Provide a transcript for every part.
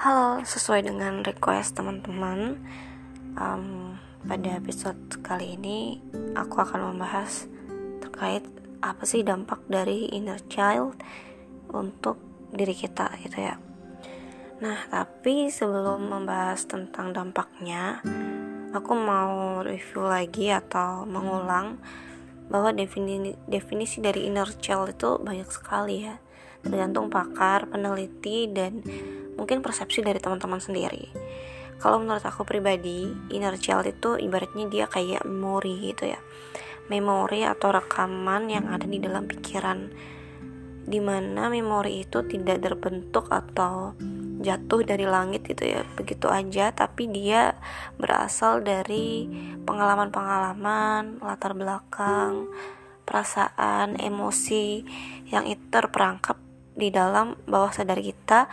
Halo, sesuai dengan request teman-teman, um, pada episode kali ini aku akan membahas terkait apa sih dampak dari inner child untuk diri kita gitu ya. Nah, tapi sebelum membahas tentang dampaknya, aku mau review lagi atau mengulang bahwa definisi, definisi dari inner child itu banyak sekali ya, tergantung pakar, peneliti dan mungkin persepsi dari teman-teman sendiri. Kalau menurut aku pribadi inner child itu ibaratnya dia kayak memori gitu ya. Memori atau rekaman yang ada di dalam pikiran. Di mana memori itu tidak terbentuk atau jatuh dari langit gitu ya. Begitu aja tapi dia berasal dari pengalaman-pengalaman latar belakang perasaan emosi yang itu terperangkap di dalam bawah sadar kita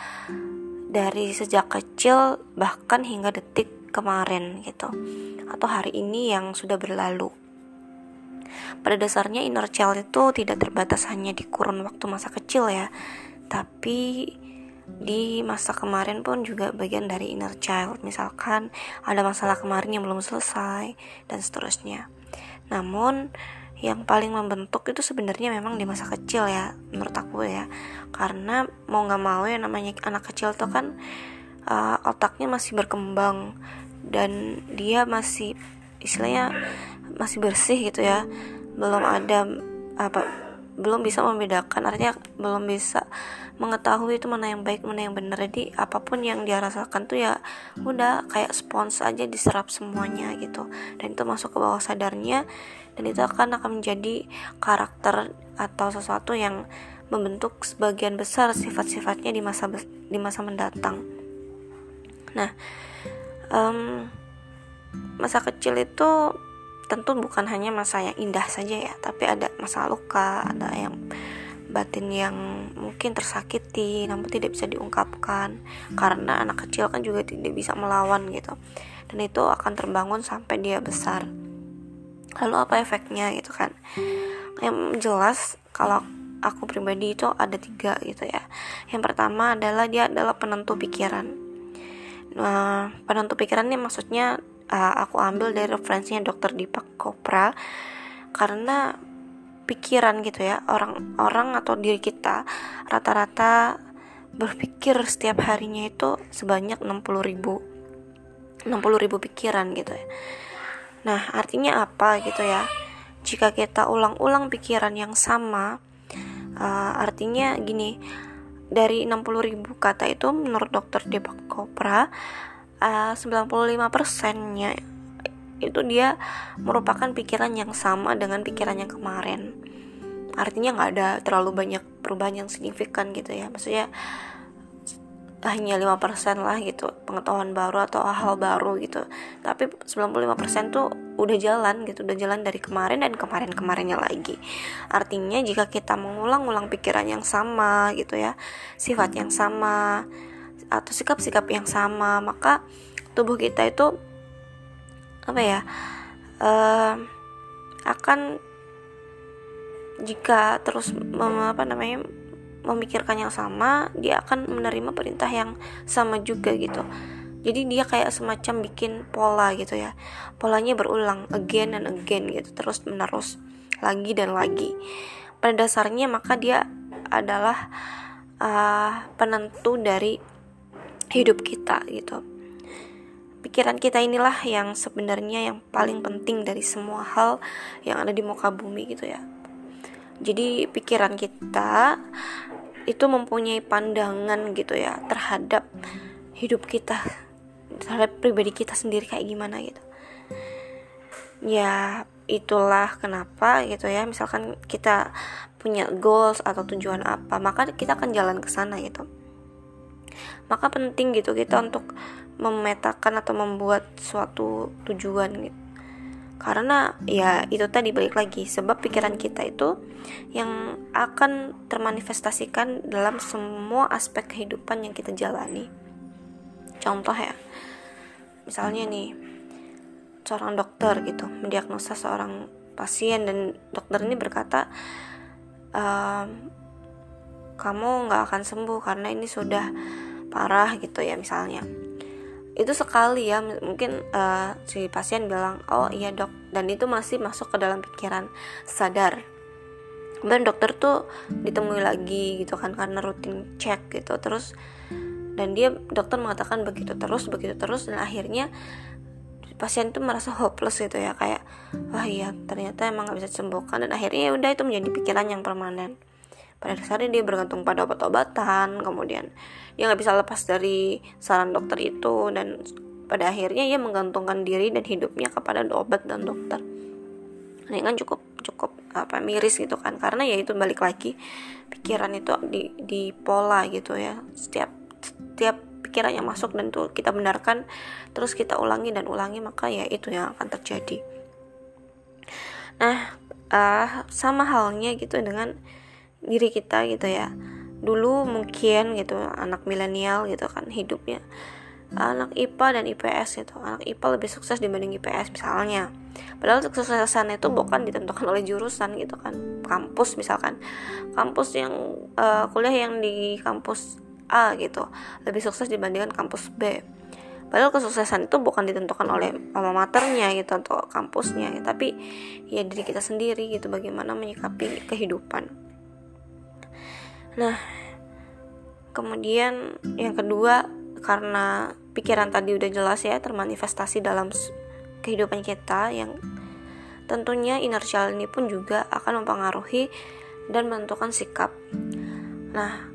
dari sejak kecil bahkan hingga detik kemarin gitu atau hari ini yang sudah berlalu. Pada dasarnya inner child itu tidak terbatas hanya di kurun waktu masa kecil ya tapi di masa kemarin pun juga bagian dari inner child. Misalkan ada masalah kemarin yang belum selesai dan seterusnya. Namun yang paling membentuk itu sebenarnya memang di masa kecil ya menurut aku ya. Karena mau nggak mau ya namanya anak kecil tuh kan uh, otaknya masih berkembang dan dia masih istilahnya masih bersih gitu ya. Belum ada apa belum bisa membedakan artinya belum bisa mengetahui itu mana yang baik mana yang benar. Jadi apa pun yang dia rasakan tuh ya udah kayak spons aja diserap semuanya gitu. Dan itu masuk ke bawah sadarnya dan itu akan akan menjadi karakter atau sesuatu yang membentuk sebagian besar sifat-sifatnya di masa di masa mendatang. Nah um, masa kecil itu tentu bukan hanya masa yang indah saja ya tapi ada masa luka ada yang batin yang mungkin tersakiti namun tidak bisa diungkapkan karena anak kecil kan juga tidak bisa melawan gitu. Dan itu akan terbangun sampai dia besar. Lalu apa efeknya gitu kan? Yang jelas kalau aku pribadi itu ada tiga gitu ya. Yang pertama adalah dia adalah penentu pikiran. Nah penentu pikiran ini maksudnya uh, aku ambil dari referensinya dokter Deepak Chopra. Karena pikiran gitu ya orang-orang atau diri kita rata-rata berpikir setiap harinya itu sebanyak 60 ribu 60 ribu pikiran gitu ya. Nah artinya apa gitu ya? Jika kita ulang-ulang pikiran yang sama uh, artinya gini dari 60 ribu kata itu menurut dokter Deepak Chopra uh, 95 persennya itu dia merupakan pikiran yang sama dengan pikiran yang kemarin. Artinya nggak ada terlalu banyak perubahan yang signifikan gitu ya. Maksudnya hanya 5% lah gitu pengetahuan baru atau hal baru gitu. Tapi 95% tuh udah jalan gitu udah jalan dari kemarin dan kemarin-kemarinnya lagi. Artinya jika kita mengulang-ulang pikiran yang sama gitu ya sifat yang sama atau sikap-sikap yang sama. Maka tubuh kita itu apa ya uh, akan jika terus mem, apa namanya memikirkan yang sama dia akan menerima perintah yang sama juga gitu. Jadi dia kayak semacam bikin pola gitu ya. Polanya berulang again and again gitu terus menerus lagi dan lagi. Pada dasarnya maka dia adalah uh, penentu dari hidup kita gitu. Pikiran kita inilah yang sebenarnya yang paling penting dari semua hal yang ada di muka bumi gitu ya. Jadi pikiran kita itu mempunyai pandangan gitu ya terhadap hidup kita terhadap pribadi kita sendiri kayak gimana gitu. Ya itulah kenapa gitu ya misalkan kita punya goals atau tujuan apa maka kita akan jalan ke sana gitu maka penting gitu kita untuk memetakan atau membuat suatu tujuan gitu. Karena ya itu tadi balik lagi sebab pikiran kita itu yang akan termanifestasikan dalam semua aspek kehidupan yang kita jalani. Contoh ya misalnya nih seorang dokter gitu mendiagnosa seorang pasien dan dokter ini berkata ehm, kamu nggak akan sembuh karena ini sudah parah gitu ya misalnya. Itu sekali ya mungkin uh, si pasien bilang oh iya dok. Dan itu masih masuk ke dalam pikiran sadar. Kemudian dokter tuh ditemui lagi gitu kan karena rutin cek gitu terus dan dia dokter mengatakan begitu terus begitu terus dan akhirnya pasien tuh merasa hopeless gitu ya kayak wah iya ternyata emang gak bisa disembuhkan. Dan akhirnya ya udah itu menjadi pikiran yang permanen pada dasarnya dia bergantung pada obat-obatan kemudian dia nggak bisa lepas dari saran dokter itu dan pada akhirnya ia menggantungkan diri dan hidupnya kepada obat dan dokter. Ini kan cukup cukup apa miris gitu kan karena ya itu balik lagi pikiran itu di di pola gitu ya. Setiap setiap pikiran yang masuk dan tuh kita benarkan terus kita ulangi dan ulangi maka ya itu yang akan terjadi. Nah uh, sama halnya gitu dengan diri kita gitu ya. Dulu mungkin gitu anak milenial gitu kan hidupnya. Anak IPA dan IPS gitu. Anak IPA lebih sukses dibanding IPS misalnya. Padahal kesuksesan itu bukan ditentukan oleh jurusan gitu kan. Kampus misalkan. Kampus yang uh, kuliah yang di kampus A gitu lebih sukses dibandingkan kampus B. Padahal kesuksesan itu bukan ditentukan oleh alma maternya gitu atau kampusnya. Tapi ya diri kita sendiri gitu bagaimana menyikapi kehidupan Nah, kemudian yang kedua karena pikiran tadi udah jelas ya termanifestasi dalam kehidupan kita yang tentunya inersial ini pun juga akan mempengaruhi dan menentukan sikap. Nah,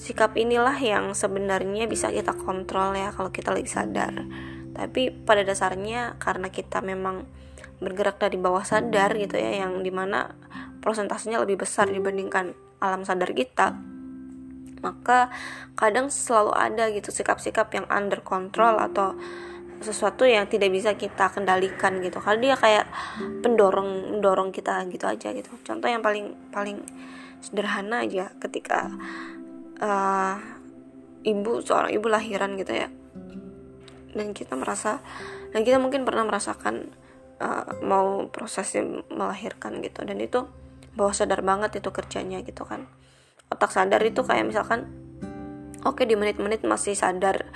sikap inilah yang sebenarnya bisa kita kontrol ya kalau kita lagi sadar. Tapi pada dasarnya karena kita memang bergerak dari bawah sadar gitu ya yang di mana prosentasenya lebih besar dibandingkan alam sadar kita maka kadang selalu ada gitu sikap-sikap yang under control atau sesuatu yang tidak bisa kita kendalikan gitu. Karena dia kayak pendorong pendorong kita gitu aja gitu. Contoh yang paling paling sederhana aja ketika uh, ibu seorang ibu lahiran gitu ya. Dan kita merasa dan kita mungkin pernah merasakan uh, mau prosesnya melahirkan gitu. Dan itu bawah sadar banget itu kerjanya gitu kan. Otak sadar itu kayak misalkan oke okay, di menit-menit masih sadar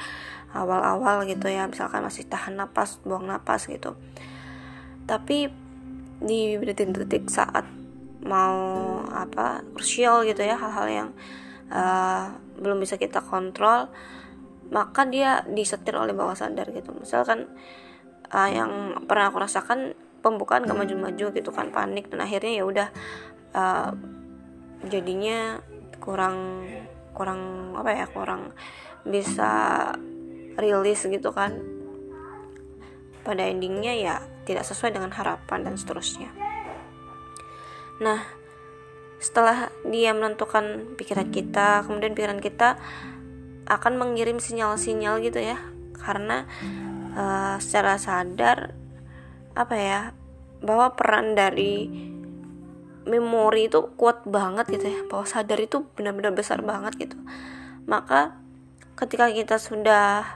awal-awal gitu ya misalkan masih tahan napas buang napas gitu. Tapi di detik-detik saat mau apa krusial gitu ya hal-hal yang uh, belum bisa kita kontrol maka dia disetir oleh bawah sadar gitu. Misalkan uh, yang pernah aku rasakan pembukaan gak maju-maju gitu kan panik. Dan akhirnya ya udah uh, jadinya kurang kurang apa ya kurang bisa rilis gitu kan. Pada endingnya ya tidak sesuai dengan harapan dan seterusnya. Nah setelah dia menentukan pikiran kita kemudian pikiran kita akan mengirim sinyal-sinyal gitu ya. Karena uh, secara sadar apa ya bahwa peran dari memori itu kuat banget gitu ya bahwa sadar itu benar-benar besar banget gitu. Maka ketika kita sudah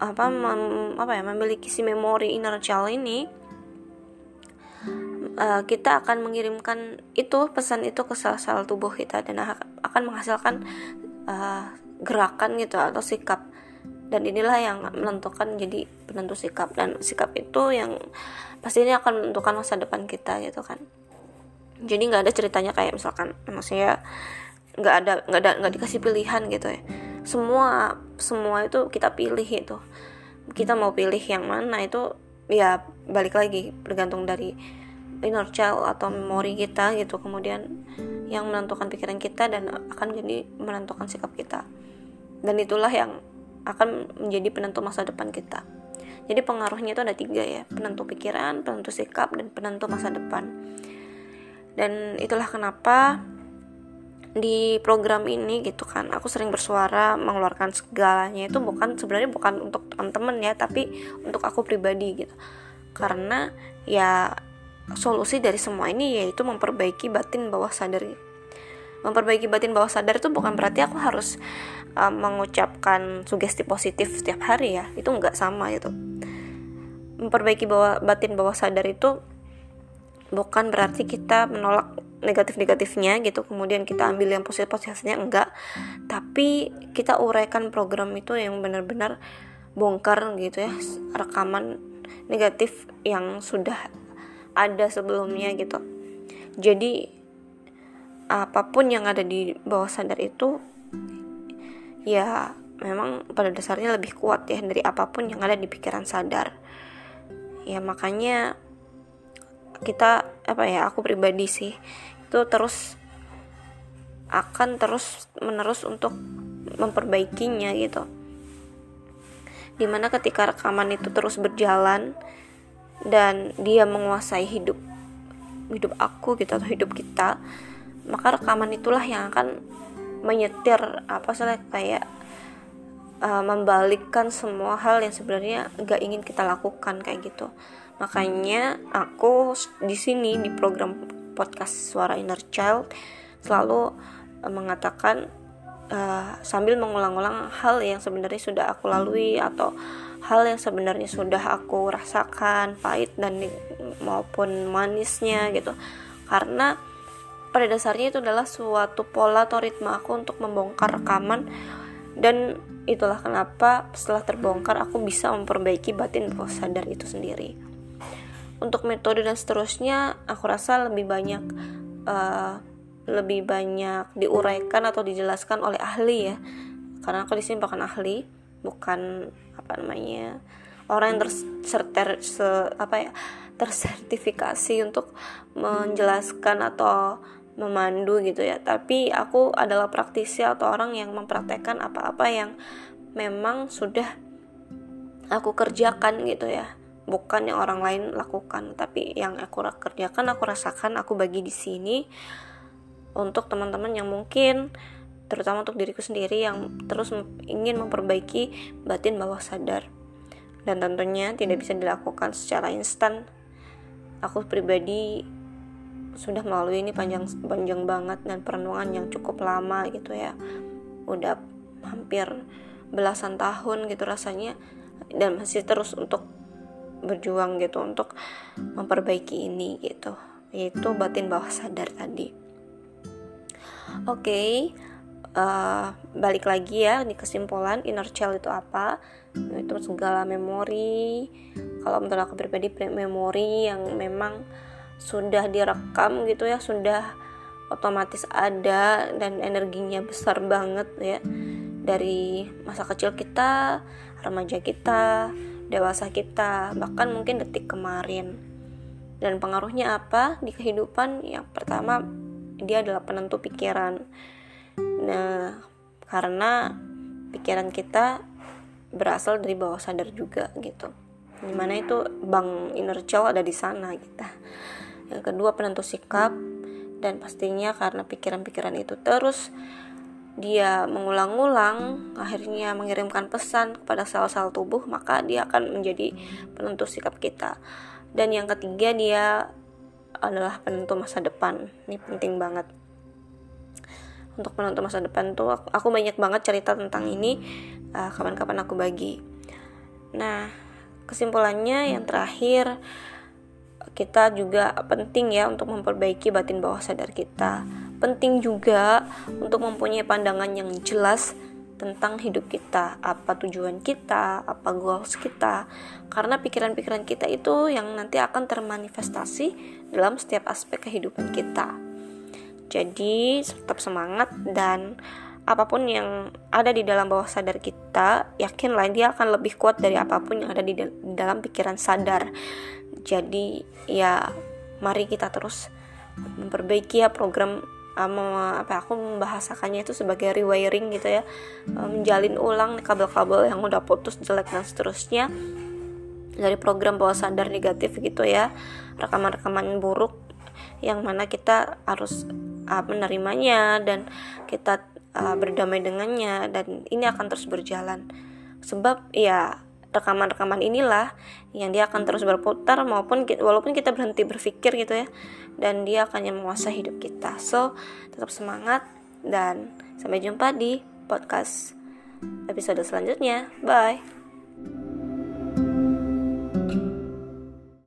apa mem, apa ya memiliki si memori inner child ini uh, kita akan mengirimkan itu pesan itu ke sel-sel tubuh kita dan akan menghasilkan uh, gerakan gitu atau sikap dan inilah yang menentukan jadi penentu sikap. Dan sikap itu yang pastinya akan menentukan masa depan kita gitu kan. Jadi nggak ada ceritanya kayak misalkan maksudnya nggak ada nggak ada nggak dikasih pilihan gitu ya. Semua semua itu kita pilih itu. Kita mau pilih yang mana itu ya balik lagi bergantung dari inner child atau memori kita gitu. Kemudian yang menentukan pikiran kita dan akan jadi menentukan sikap kita. Dan itulah yang akan menjadi penentu masa depan kita. Jadi pengaruhnya itu ada tiga ya, penentu pikiran, penentu sikap, dan penentu masa depan. Dan itulah kenapa di program ini gitu kan aku sering bersuara mengeluarkan segalanya itu bukan sebenarnya bukan untuk teman-teman ya tapi untuk aku pribadi gitu karena ya solusi dari semua ini yaitu memperbaiki batin bawah sadar memperbaiki batin bawah sadar itu bukan berarti aku harus uh, mengucapkan sugesti positif setiap hari ya. Itu nggak sama gitu. Memperbaiki bawah batin bawah sadar itu bukan berarti kita menolak negatif-negatifnya gitu kemudian kita ambil yang positif-positifnya enggak. Tapi kita uraikan program itu yang benar-benar bongkar gitu ya rekaman negatif yang sudah ada sebelumnya gitu. Jadi apa pun yang ada di bawah sadar itu ya memang pada dasarnya lebih kuat ya dari apa pun yang ada di pikiran sadar. Ya makanya kita apa ya aku pribadi sih itu terus akan terus menerus untuk memperbaikinya gitu. Di mana ketika rekaman itu terus berjalan dan dia menguasai hidup hidup aku gitu atau hidup kita maka rekaman itulah yang akan menyetir apa sih kayak uh, membalikkan semua hal yang sebenarnya gak ingin kita lakukan kayak gitu. Makanya aku di sini di program podcast suara inner child selalu uh, mengatakan uh, sambil mengulang-ulang hal yang sebenarnya sudah aku lalui atau hal yang sebenarnya sudah aku rasakan pahit dan maupun manisnya gitu. Karena pada dasarnya itu adalah suatu pola atau ritme aku untuk membongkar rekaman. Dan itulah kenapa setelah terbongkar aku bisa memperbaiki batin bawah sadar itu sendiri. Untuk metode dan seterusnya aku rasa lebih banyak uh, lebih banyak diuraikan atau dijelaskan oleh ahli ya. Karena aku di sini bukan ahli bukan apa namanya orang yang terserter se, apa ya tersertifikasi untuk menjelaskan atau memandu gitu ya tapi aku adalah praktisi atau orang yang mempraktekkan apa-apa yang memang sudah aku kerjakan gitu ya bukan yang orang lain lakukan tapi yang aku kerjakan aku rasakan aku bagi di sini untuk teman-teman yang mungkin terutama untuk diriku sendiri yang terus ingin memperbaiki batin bawah sadar. Dan tentunya tidak bisa dilakukan secara instan. Aku pribadi sudah melalui ini panjang panjang banget dan perenungan yang cukup lama gitu ya. Udah hampir belasan tahun gitu rasanya dan masih terus untuk berjuang gitu untuk memperbaiki ini gitu yaitu batin bawah sadar tadi. Oke, okay, uh, balik lagi ya di kesimpulan inner child itu apa itu segala memori kalau menurut aku pribadi memori yang memang sudah direkam gitu ya sudah otomatis ada dan energinya besar banget ya dari masa kecil kita remaja kita dewasa kita bahkan mungkin detik kemarin dan pengaruhnya apa di kehidupan yang pertama dia adalah penentu pikiran Nah, karena pikiran kita berasal dari bawah sadar juga gitu. Di mana itu bang inner child ada di sana gitu. Yang kedua penentu sikap. Dan pastinya karena pikiran-pikiran itu terus dia mengulang-ulang akhirnya mengirimkan pesan kepada sel-sel tubuh maka dia akan menjadi penentu sikap kita. Dan yang ketiga dia adalah penentu masa depan. Ini penting banget. Untuk menonton masa depan tuh aku, banyak banget cerita tentang ini uh, kapan-kapan aku bagi. Nah kesimpulannya yang terakhir kita juga penting ya untuk memperbaiki batin bawah sadar kita penting juga untuk mempunyai pandangan yang jelas tentang hidup kita, apa tujuan kita, apa goals kita. Karena pikiran-pikiran kita itu yang nanti akan termanifestasi dalam setiap aspek kehidupan kita. Jadi tetap semangat dan apa pun yang ada di dalam bawah sadar kita, yakinlah dia akan lebih kuat dari apa pun yang ada di, dalam pikiran sadar. Jadi ya mari kita terus memperbaiki ya program um, apa aku membahasakannya itu sebagai rewiring gitu ya. Menjalin ulang kabel-kabel yang udah putus jelek dan seterusnya dari program bawah sadar negatif gitu ya. Rekaman-rekaman buruk yang mana kita harus uh, menerimanya dan kita berdamai dengannya dan ini akan terus berjalan. Sebab ya rekaman-rekaman inilah yang dia akan terus berputar maupun walaupun kita berhenti berpikir gitu ya. Dan dia akan yang menguasai hidup kita. So tetap semangat dan sampai jumpa di podcast episode selanjutnya. Bye